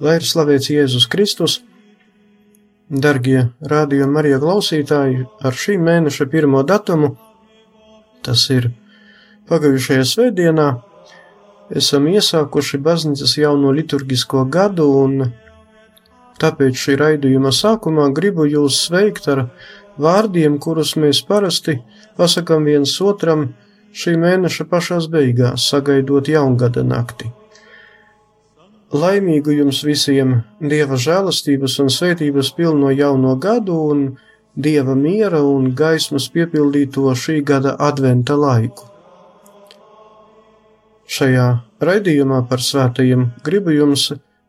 Lai ir slavēts Jēzus Kristus, darbie rādījumi Marija klausītāji, ar šī mēneša pirmo datumu, tas ir pagājušajā svētdienā, esam iesākuši baznīcas jauno liturgisko gadu, un tāpēc šī raidījuma sākumā gribu jūs sveikt ar vārdiem, kurus mēs parasti pasakam viens otram šī mēneša pašās beigās, sagaidot jaungada nakti. Laimīgu jums visiem Dieva žēlastības un svētības pilno jauno gadu un Dieva miera un gaismas piepildīto šī gada adventa laiku. Šajā raidījumā par svētajiem gribu jums,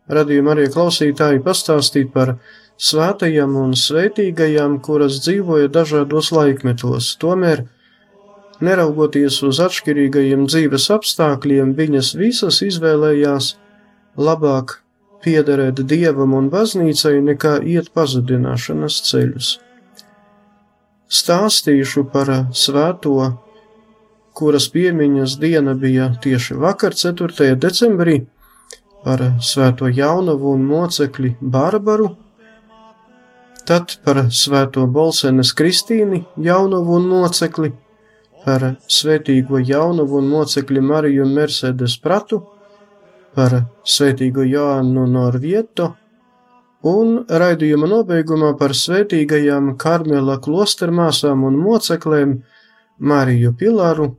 radījuma arī klausītāji, pastāstīt par svētajām un svētīgajām, kuras dzīvoja dažādos laikmetos, tomēr, neraugoties uz atšķirīgajiem dzīves apstākļiem, viņas visas izvēlējās labāk piederēt dievam un baznīcai nekā iet pazudināšanas ceļus. Stāstīšu par svēto, kuras piemiņas diena bija tieši vakar, 4. decembrī, par svēto jaunavu un mocekli Barbaru, tad par svēto Bolsenes Kristīni jaunavu un mocekli, par svētīgo jaunavu un mocekli Mariju Mercedes Pratu, par svētīgo Joannu Norvieto un raidījuma nobeigumā par svētīgajām Karmela klostermāsām un moceklēm Mariju Pilāru,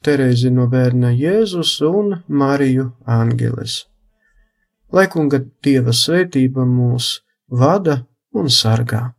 Terēzi no bērna Jēzus un Mariju Angeles. Lai kunga Dieva svētība mūs vada un sargā.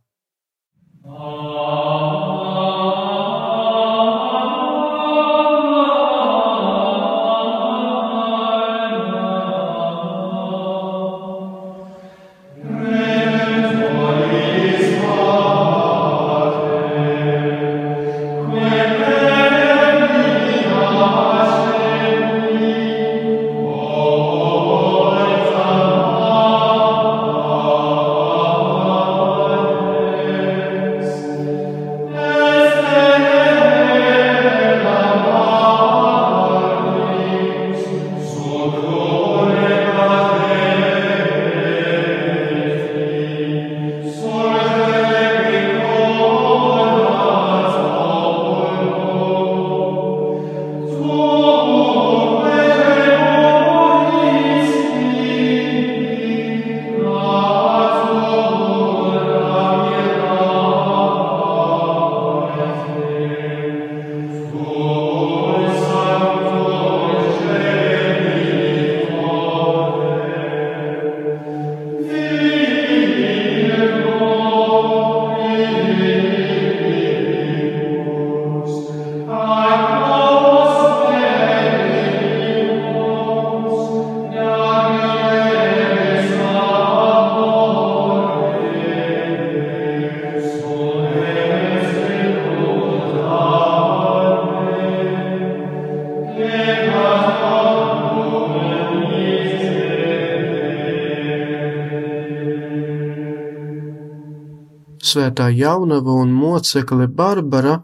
Svētā jaunava un mocekle Barbara,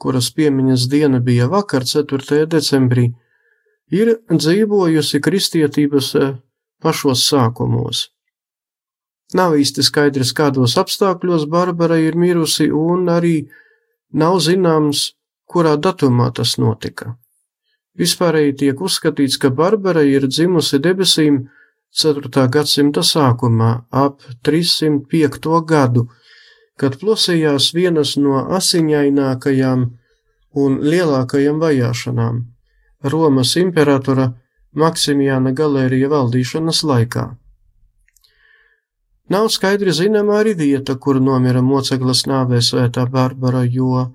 kuras piemiņas diena bija vakar, 4. decembrī, ir dzīvojusi kristietības eh, pašos sākumos. Nav īsti skaidrs, kādos apstākļos Barbara ir mirusi, un arī nav zināms, kurā datumā tas notika. Vispārēji tiek uzskatīts, ka Barbara ir dzimusi debesīm 4. gadsimta sākumā, ap 305. gadu, kad plosījās vienas no asiņainākajām un lielākajām vajāšanām Romas imperatora Maksimijāna galērija valdīšanas laikā. Nav skaidri zināma arī vieta, kur nomira moceklas nāvē svētā Barbara, jo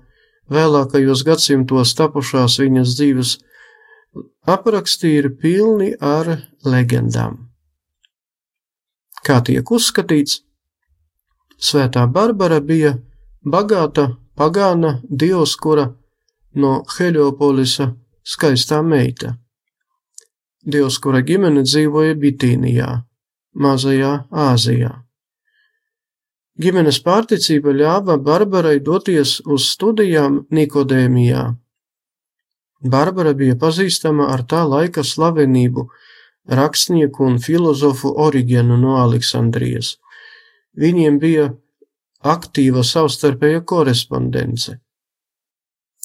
vēlākajos gadsimtos tapušās viņas dzīves apraksti ir pilni ar legendām. Kā tiek uzskatīts, Svētā Barbara bija bagāta pagāna Dioskura no Heliopolisa skaistā meita. Dioskura ģimene dzīvoja Bitīnijā, Mazajā Āzijā. Ģimenes pārticība ļāva Barbarai doties uz studijām Nikodēmijā. Barbara bija pazīstama ar tā laika slavenību rakstnieku un filozofu Origenu no Aleksandrijas. Viņiem bija aktīva savstarpēja korespondence.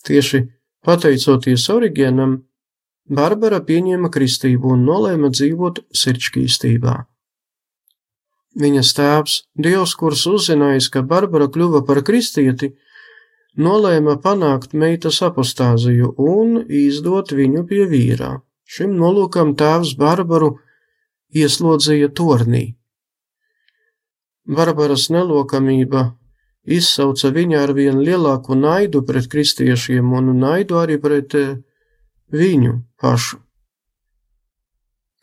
Tieši pateicoties Origenam, Barbara pieņēma kristību un nolēma dzīvot sirdskristībā. Viņas tēvs, Dievs, kurš uzzinājis, ka Barbara kļuva par kristieti, nolēma panākt meitas apostāziju un izdot viņu pie vīrā. Šim nolūkam tēvs Barbaru ieslodzīja tornī. Barbaras nelokamība izsauca viņa ar vien lielāku naidu pret kristiešiem un naidu arī pret eh, viņu pašu.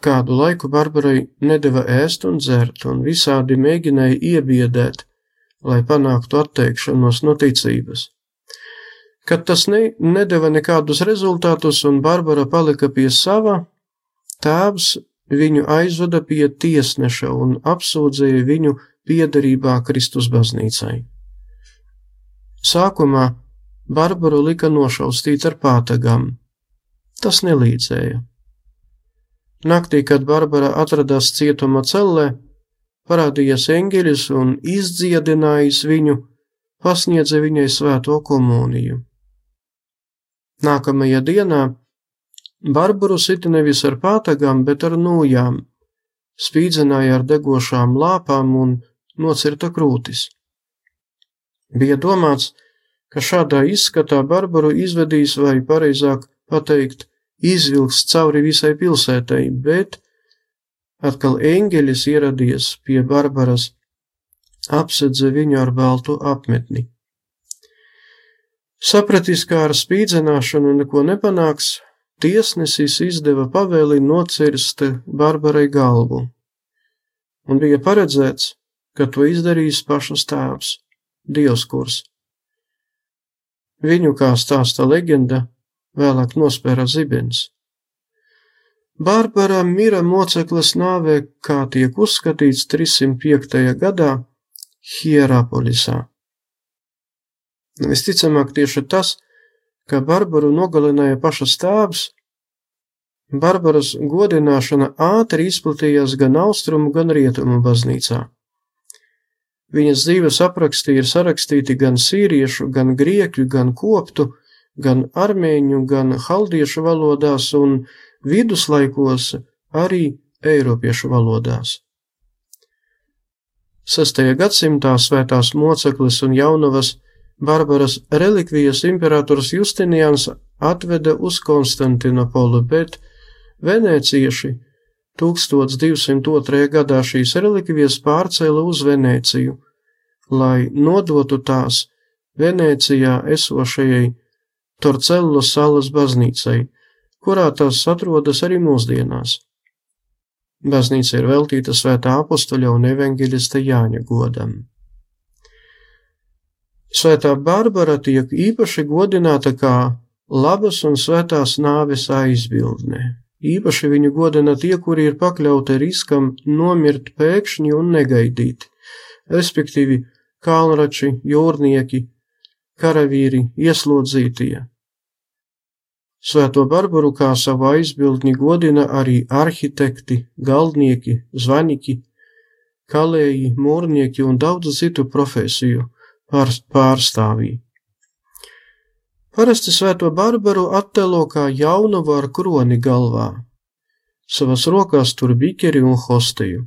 Kādu laiku Barbarai nedeva ēst un dzert, un visādi mēģināja iebiedēt, lai panāktu atteikšanos no ticības. Kad tas ne, nedeva nekādus rezultātus un Barbara palika pie sava, tēvs viņu aizveda pie tiesneša un apsūdzēja viņu piederībā Kristus baznīcai. Sākumā Barbaru lika nošaustīt ar pātagām. Tas nelīdzēja. Naktī, kad Barbara atradās cietuma cellē, parādījās eņģelis un izdziedinājis viņu, pasniedza viņai svēto komuniju. Nākamajā dienā Barbaru sita nevis ar pātagām, bet ar nūjām, spīdzināja ar degošām lāpām un nocirta krūtis. Bija domāts, ka šādā izskatā Barbaru izvedīs vai pareizāk pateikt, izvilks cauri visai pilsētai, bet atkal eņģelis ieradies pie Barbaras, apsedze viņu ar baltu apmetni. Sapratis, kā ar spīdzināšanu neko nepanāks, tiesnesis izdeva pavēli nocirst Barbarai galvu, un bija paredzēts, ka to izdarīs pašas tēvs, Dioskurs. Viņu, kā stāsta leģenda, vēlāk nospēra zibens. Bārbara mira moceklas nāvē, kā tiek uzskatīts 305. gadā Hierapolisā. Visticamāk tieši tas, ka Barbaru nogalināja pašas tēvs, Barbaras godināšana ātri izplatījās gan austrumu, gan rietumu baznīcā. Viņas dzīves apraksti ir sarakstīti gan sīriešu, gan grieķu, gan koptu, gan armēņu, gan haldiešu valodās un viduslaikos arī eiropiešu valodās. 6. gadsimtā svētās moceklis un jaunavas Barbaras relikvijas imperators Justinians atveda uz Konstantinopolu, bet venēcieši 1202. gadā šīs relikvijas pārcēla uz Venēciju, lai nodotu tās Venēcijā esošajai Torcello salas baznīcai, kurā tās atrodas arī mūsdienās. Baznīca ir veltīta svētā apustuļa un evaņģelista Jāņa godam. Svētā Barbara tiek īpaši godināta kā labas un svētās nāves aizbildne. Īpaši viņu godina tie, kuri ir pakļauti riskam nomirt pēkšņi un negaidīti, respektīvi kalnrači, jūrnieki, karavīri, ieslodzītie. Svēto Barbaru kā savu aizbildni godina arī arhitekti, galdnieki, zvaņiki, kalēji, mūrnieki un daudz citu profesiju pārstāvī. Parasti svēto barbaru attēlo kā jaunavu ar kroni galvā. savas rokās tur bikeri un hostiju.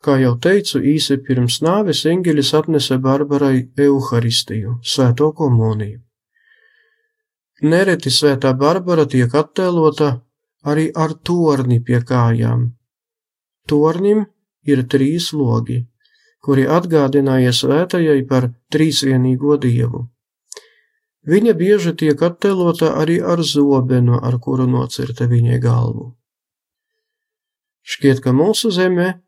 Kā jau teicu, īsi pirms nāves eņģelis atnesa Barbarai Euharistiju, svēto komuniju. Nereti svētā Barbara tiek attēlota arī ar torni pie kājām. Tornim ir trīs logi, kuri atgādināja svētajai par trīsvienīgo dievu. Viņa bieži tiek attēlota arī ar zobenu, ar kuru nocirta viņai galvu. Šķiet, ka mūsu zemē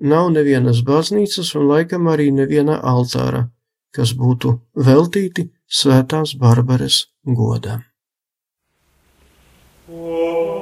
nav nevienas baznīcas un laikam arī neviena altāra, kas būtu veltīti svētās Barbaras godam. Oh.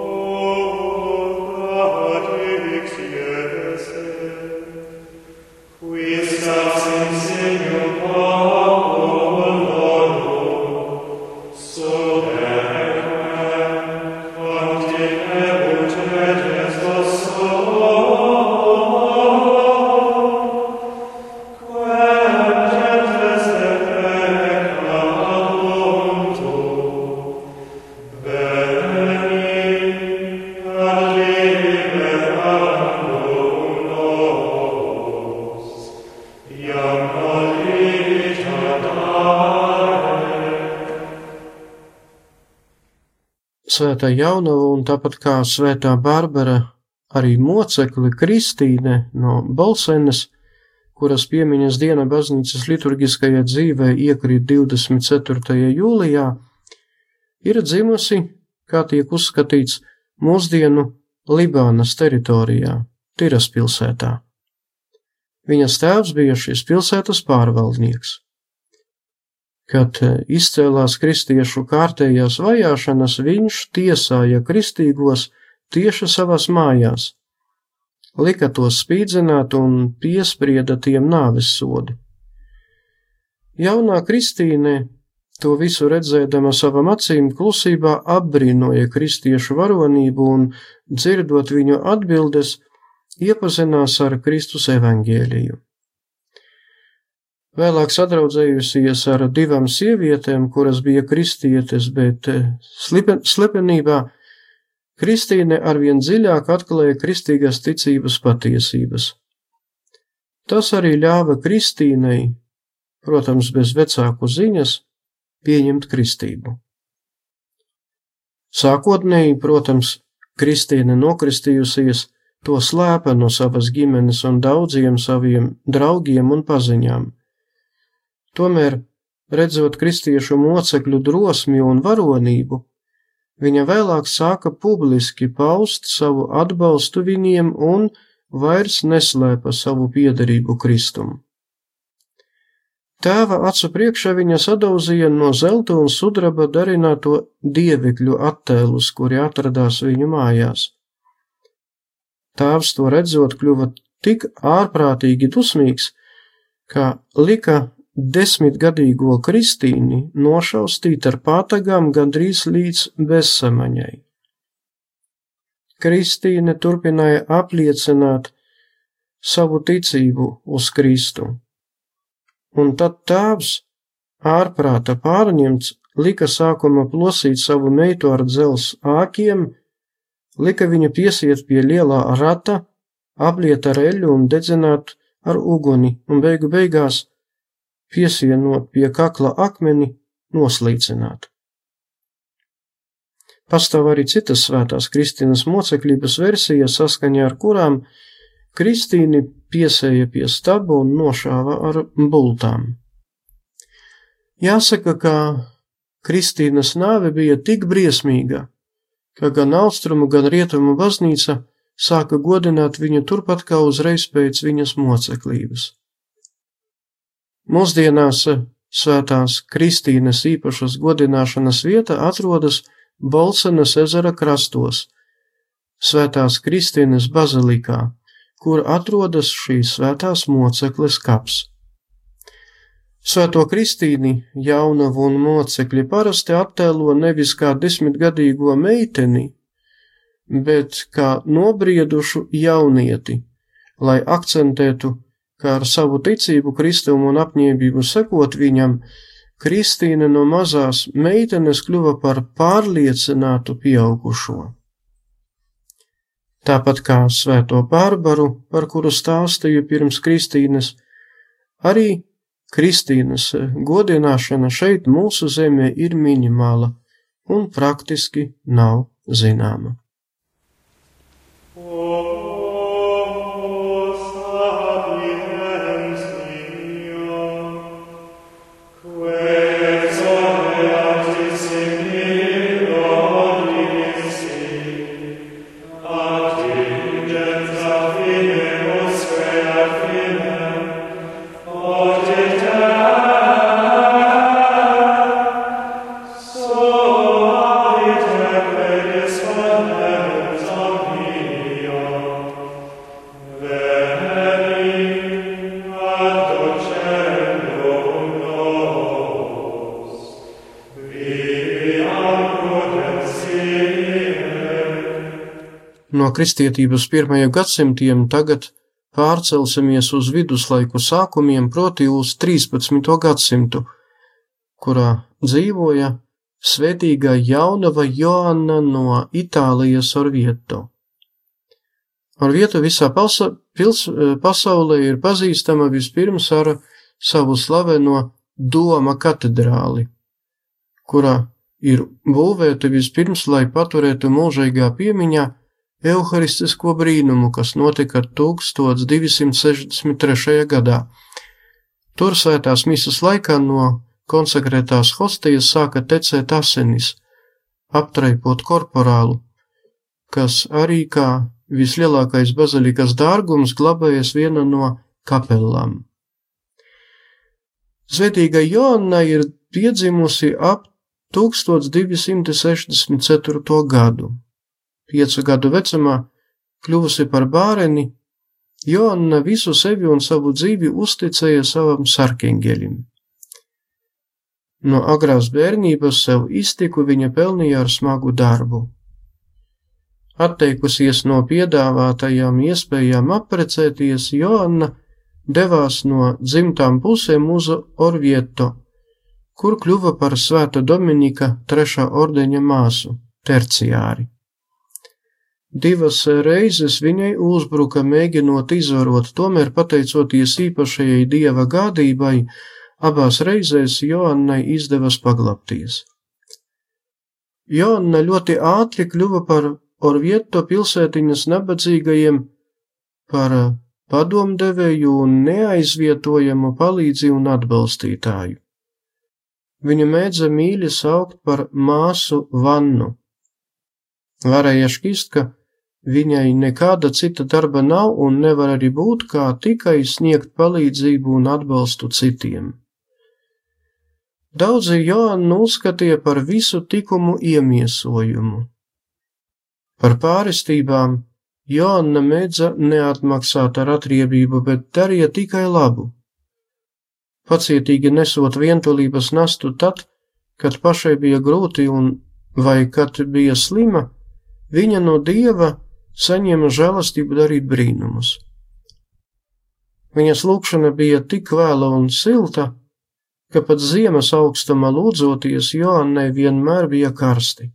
Svētā Jaunava un tāpat kā Svētā Barbara, arī mocekli Kristīne no Bolsenes, kuras piemiņas diena baznīcas liturgiskajā dzīvē iekrīt 24. jūlijā, ir dzimusi, kā tiek uzskatīts, mūsdienu Libānas teritorijā, Tiras pilsētā. Viņas tēvs bija šīs pilsētas pārvaldnieks. Kad e, izcēlās kristiešu kārtējās vajāšanas, viņš tiesāja kristīgos tieši savās mājās, lika tos spīdzināt un piesprieda tiem nāves sodu. Jaunā Kristīne, to visu redzēdama savam acīm, klusībā apbrīnoja kristiešu varonību un, dzirdot viņu atbildes, iepazinās ar Kristus evaņģēliju. Vēlāk sadraudzējusies ar divām sievietēm, kuras bija kristietes, bet eh, slipen, slepenībā Kristīne arvien dziļāk atklāja kristīgās ticības patiesības. Tas arī ļāva Kristīnei, protams, bez vecāku ziņas, pieņemt kristību. Sākotnēji, protams, Kristīne nokristījusies to slēpa no savas ģimenes un daudziem saviem draugiem un paziņām Tomēr, redzot kristiešu mocekļu drosmi un varonību, viņa vēlāk sāka publiski paust savu atbalstu viņiem un vairs neslēpa savu piederību Kristum. Tēva acu priekšā viņa sadauzīja no zelta un sudraba darināto dievekļu attēlus, kuri atradās viņu mājās. Tēvs to redzot, kļuva tik ārprātīgi dusmīgs, ka lika desmitgadīgo Kristīni nošaustīt ar pātagām gandrīz līdz bezsamaņai. Kristīne turpināja apliecināt savu ticību uz Kristu, un tad tēvs, ārprāta pārņemts, lika sākuma plosīt savu meitu ar dzels ākiem, lika viņu piesiet pie lielā rata, apliet ar eļu un dedzināt ar uguni, un beigu beigās piesienot pie kakla akmeni, noslīcināt. Pastāv arī citas svētās Kristīnas mocekļības versijas, saskaņā ar kurām Kristīni piesēja pie staba un nošāva ar bultām. Jāsaka, ka Kristīnas nāve bija tik briesmīga, ka gan austrumu, gan rietumu baznīca sāka godināt viņu turpat kā uzreiz pēc viņas moceklības. Mūsdienās svētās Kristīnes īpašas godināšanas vieta atrodas Bolsenas ezera krastos, Svētās Kristīnes bazilikā, kur atrodas šīs svētās mocekles kaps. Svēto Kristīni jaunavu un mocekļi parasti attēlo nevis kā desmitgadīgo meiteni, bet kā nobriedušu jaunieti, lai akcentētu kā ar savu ticību Kristum un apņēmību sekot viņam, Kristīna no mazās meitenes kļuva par pārliecinātu pieaugušo. Tāpat kā svēto Bārbaru, par kuru stāstīju pirms Kristīnas, arī Kristīnas godināšana šeit mūsu zemē ir minimāla un praktiski nav zināma. No kristietības pirmajiem gadsimtiem tagad pārcelsimies uz viduslaiku sākumiem, proti uz 13. gadsimtu, kurā dzīvoja svētīgā jaunava Joanna no Itālijas Orvieto. Orvieto visā pasa, pils, pasaulē ir pazīstama vispirms ar savu slaveno Doma katedrāli, kurā ir būvēta vispirms, lai paturētu mūžīgā piemiņā Euharistisko brīnumu, kas notika 1263. gadā. Tur svētās misas laikā no konsekrētās hostijas sāka tecēt asinis, aptraipot korporālu, kas arī kā vislielākais bazilikas dārgums glabājas viena no kapelām. Svētīga Joanna ir piedzimusi ap 1264. gadu piecu gadu vecumā, kļuvusi par bērni, Joanna visu sevi un savu dzīvi uzticēja savam sarkangelim. No agrās bērnības sev iztiku viņa pelnīja ar smagu darbu. Atteikusies no piedāvātajām iespējām apprecēties, Joanna devās no dzimtām pusēm uz Orvieto, kur kļuva par svēta Dominika trešā ordeņa māsu, terciāri. Divas reizes viņai uzbruka, mēģinot izvarot, tomēr pateicoties īpašajai dieva gādībai, abās reizēs Joannai izdevās paglapties. Joanna ļoti ātri kļuva par Orvieto pilsētiņas nabadzīgajiem, par padomdevēju un neaizvietojamu palīdzi un atbalstītāju. Viņa mēdza mīļi saukt par māsu vannu. Varēja šķist, ka Viņai nekāda cita darba nav un nevar arī būt, kā tikai sniegt palīdzību un atbalstu citiem. Daudzi Joannu uzskatīja par visu tikumu iemiesojumu. Par pārestībām Joanna mēdza neatmaksāt ar atriebību, bet darīja tikai labu. Pacietīgi nesot vientulības nastu tad, kad pašai bija grūti un vai kad bija slima, viņa no dieva saņēma žēlastību darīt brīnumus. Viņas lūkšana bija tik vēla un silta, ka pat ziemas augstumā lūdzoties Joannai vienmēr bija karsti.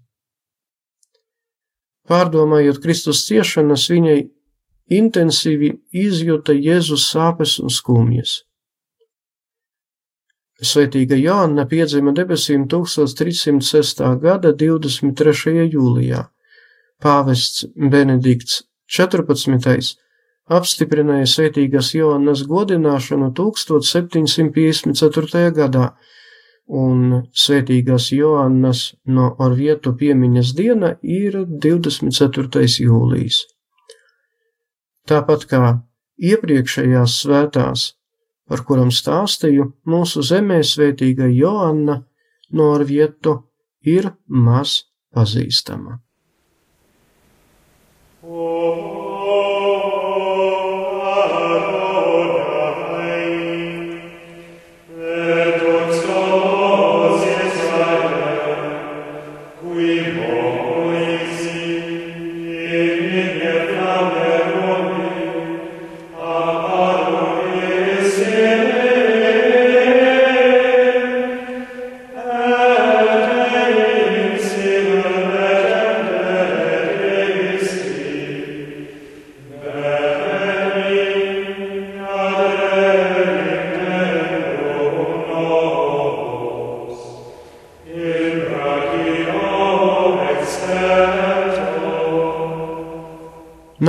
Pārdomājot Kristus ciešanas, viņai intensīvi izjuta Jēzus sāpes un skumjas. Svētīga Jāna piedzima debesīm 1306. gada 23. jūlijā Pāvests Benedikts 14. apstiprināja svētīgās Joannas godināšanu 1754. gadā, un svētīgās Joannas no Orvietu piemiņas diena ir 24. jūlijas. Tāpat kā iepriekšējās svētās, par kurām stāstīju, mūsu zemē svētīga Joanna no Orvietu ir maz pazīstama. Oh.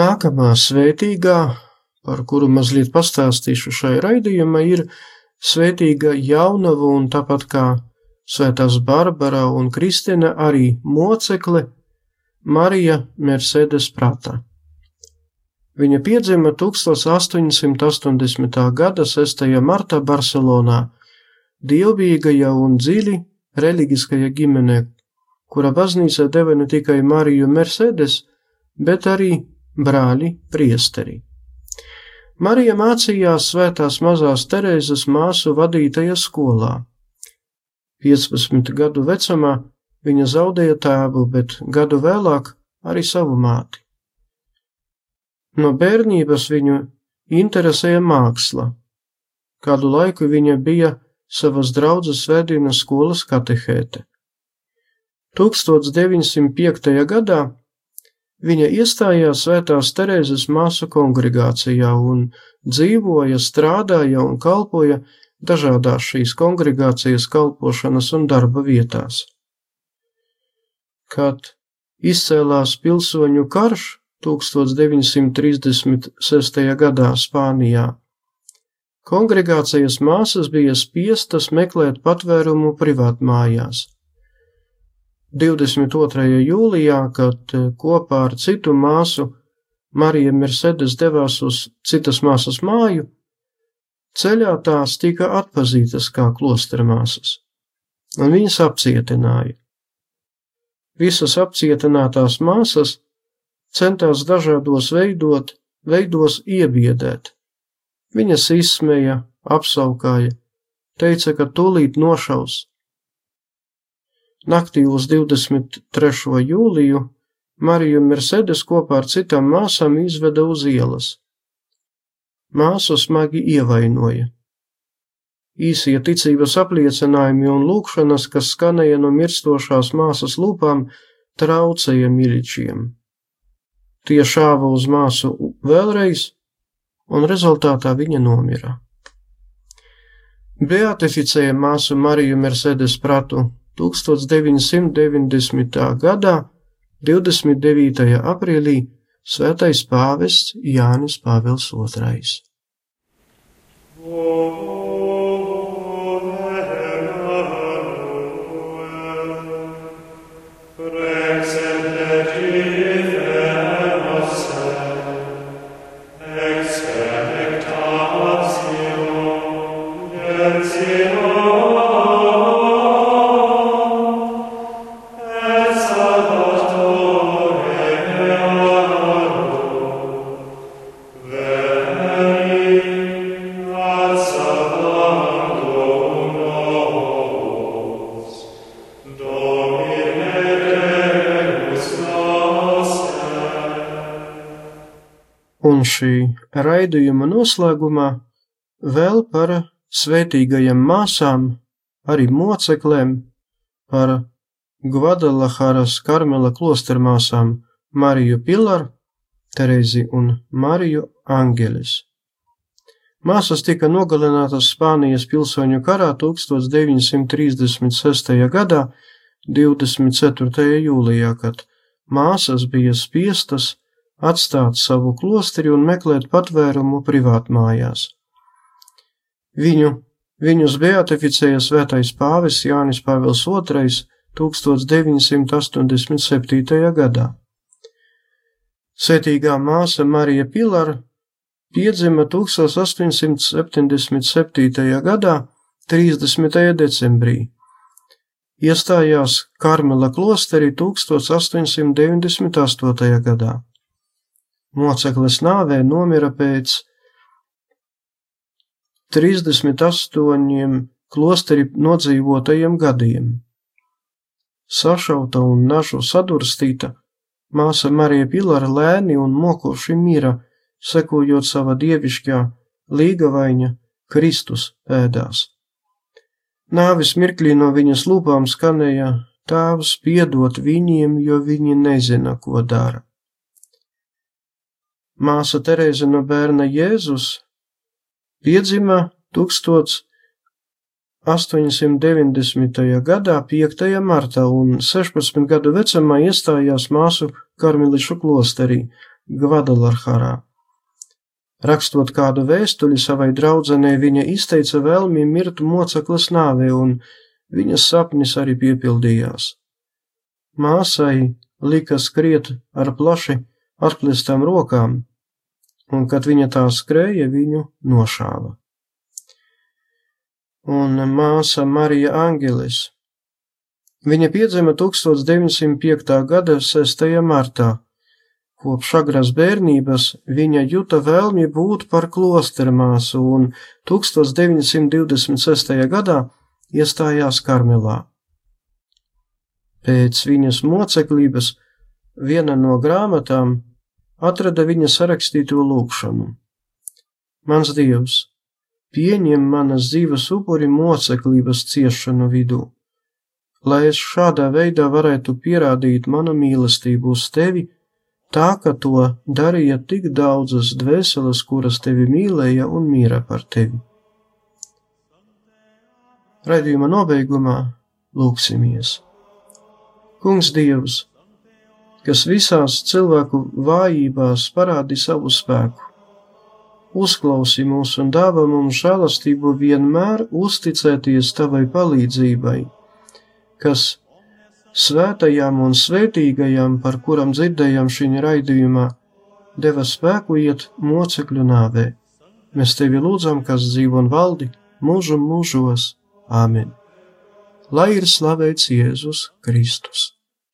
Nākamā svētīgā, par kuru mazliet pastāstīšu šai raidījumā, ir svētīga jaunava un tāpat kā svētās Barbara un Kristina arī mocekle Marija Mercedes Prata. Viņa piedzima 1880. gada 6. martā Barcelonā, dievbijīgajā un dziļi reliģiskajā ģimenē, kura baznīca deva ne tikai Mariju Mercedes, bet arī brāļi priesteri. Marija mācījās svētās mazās Terēzes māsu vadītajā skolā. 15 gadu vecumā viņa zaudēja tēvu, bet gadu vēlāk arī savu māti. No bērnības viņu interesēja māksla. Kādu laiku viņa bija savas draudzes svētdienas skolas katehēte. 1905. gadā viņa iestājās Svētās Terēzes māsu kongregācijā un dzīvoja, strādāja un kalpoja dažādās šīs kongregācijas kalpošanas un darba vietās. Kad izcēlās pilsoņu karš, 1936. gadā Spānijā. Kongregācijas māsas bija spiestas meklēt patvērumu privātmājās. 22. jūlijā, kad eh, kopā ar citu māsu Marija Mercedes devās uz citas māsas māju, ceļā tās tika atpazītas kā klostra māsas, un viņas apcietināja. Visas apcietinātās māsas centās dažādos veidot, veidos iebiedēt. Viņas izsmeja, apsaukāja, teica, ka tūlīt nošaus. Naktī uz 23. jūliju Mariju Mercedes kopā ar citām māsām izveda uz ielas. Māsu smagi ievainoja. Īsie ticības apliecinājumi un lūkšanas, kas skanēja no mirstošās māsas lūpām, traucēja miličiem. Tie šāva uz māsu vēlreiz, un rezultātā viņa nomira. Beatificēja māsu Mariju Mercedes Pratu 1990. gadā 29. aprīlī Svētais pāvests Jānis Pāvils II. Raidījuma noslēgumā vēl par svētīgajām māsām, arī moceklēm, par Gvadalaharas Karmela klostermāsām Mariju Pilaru, Terezi un Mariju Angelis. Māsas tika nogalinātas Spānijas pilsoņu karā 1936. gadā 24. jūlijā, kad māsas bija spiestas atstāt savu klosteri un meklēt patvērumu privātmājās. Viņu, viņus beatificēja svētais pāvis Jānis Pāvils II 1987. gadā. Sētīgā māsa Marija Pilara piedzima 1877. gadā 30. decembrī. Iestājās Karmela klosterī 1898. gadā. Mocekles nāvē nomira pēc 38 klosteri nodzīvotajiem gadiem. Sašauta un nažu sadurstīta, māsa Marija Pilara lēni un mokoši mira, sekojot sava dievišķā līgavaņa Kristus pēdās. Nāvis mirklī no viņas lūpām skanēja: Tēvs piedot viņiem, jo viņi nezina, ko dara. Māsa Terēze no bērna Jēzus piedzima 1890. gadā 5. martā un 16 gadu vecumā iestājās māsu karmelišu klosterī, Gvadalarharā. Rakstot kādu vēstuli savai draudzenei, viņa izteica vēlmi mirt moceklas nāvē, un viņas sapnis arī piepildījās. Māsai lika skriet ar plaši atklāstām rokām, un kad viņa tā skrēja, viņu nošāva. Un māsa Marija Angelis. Viņa piedzima 1905. gada 6. martā. Kopš agrās bērnības viņa juta vēlmi būt par klostermāsu un 1926. gadā iestājās Karmelā. Pēc viņas moceklības viena no grāmatām atrada viņa sarakstīto lūkšanu. Mans Dievs, pieņem manas dzīves upuri moceklības ciešanu vidū, lai es šādā veidā varētu pierādīt manu mīlestību uz tevi, tā ka to darīja tik daudzas dvēseles, kuras tevi mīlēja un mīra par tevi. Raidījuma nobeigumā lūksimies. Kungs Dievs, kas visās cilvēku vājībās parādi savu spēku, uzklausi mūs un dāvā mums žēlastību vienmēr uzticēties tavai palīdzībai, kas svētajām un svētīgajām, par kuram dzirdējām šī raidījumā, deva spēku iet mocekļu nāvē. Mēs tevi lūdzam, kas dzīvo un valdi mūžu mūžos. Āmen! lai ir slavēts Jēzus Kristus.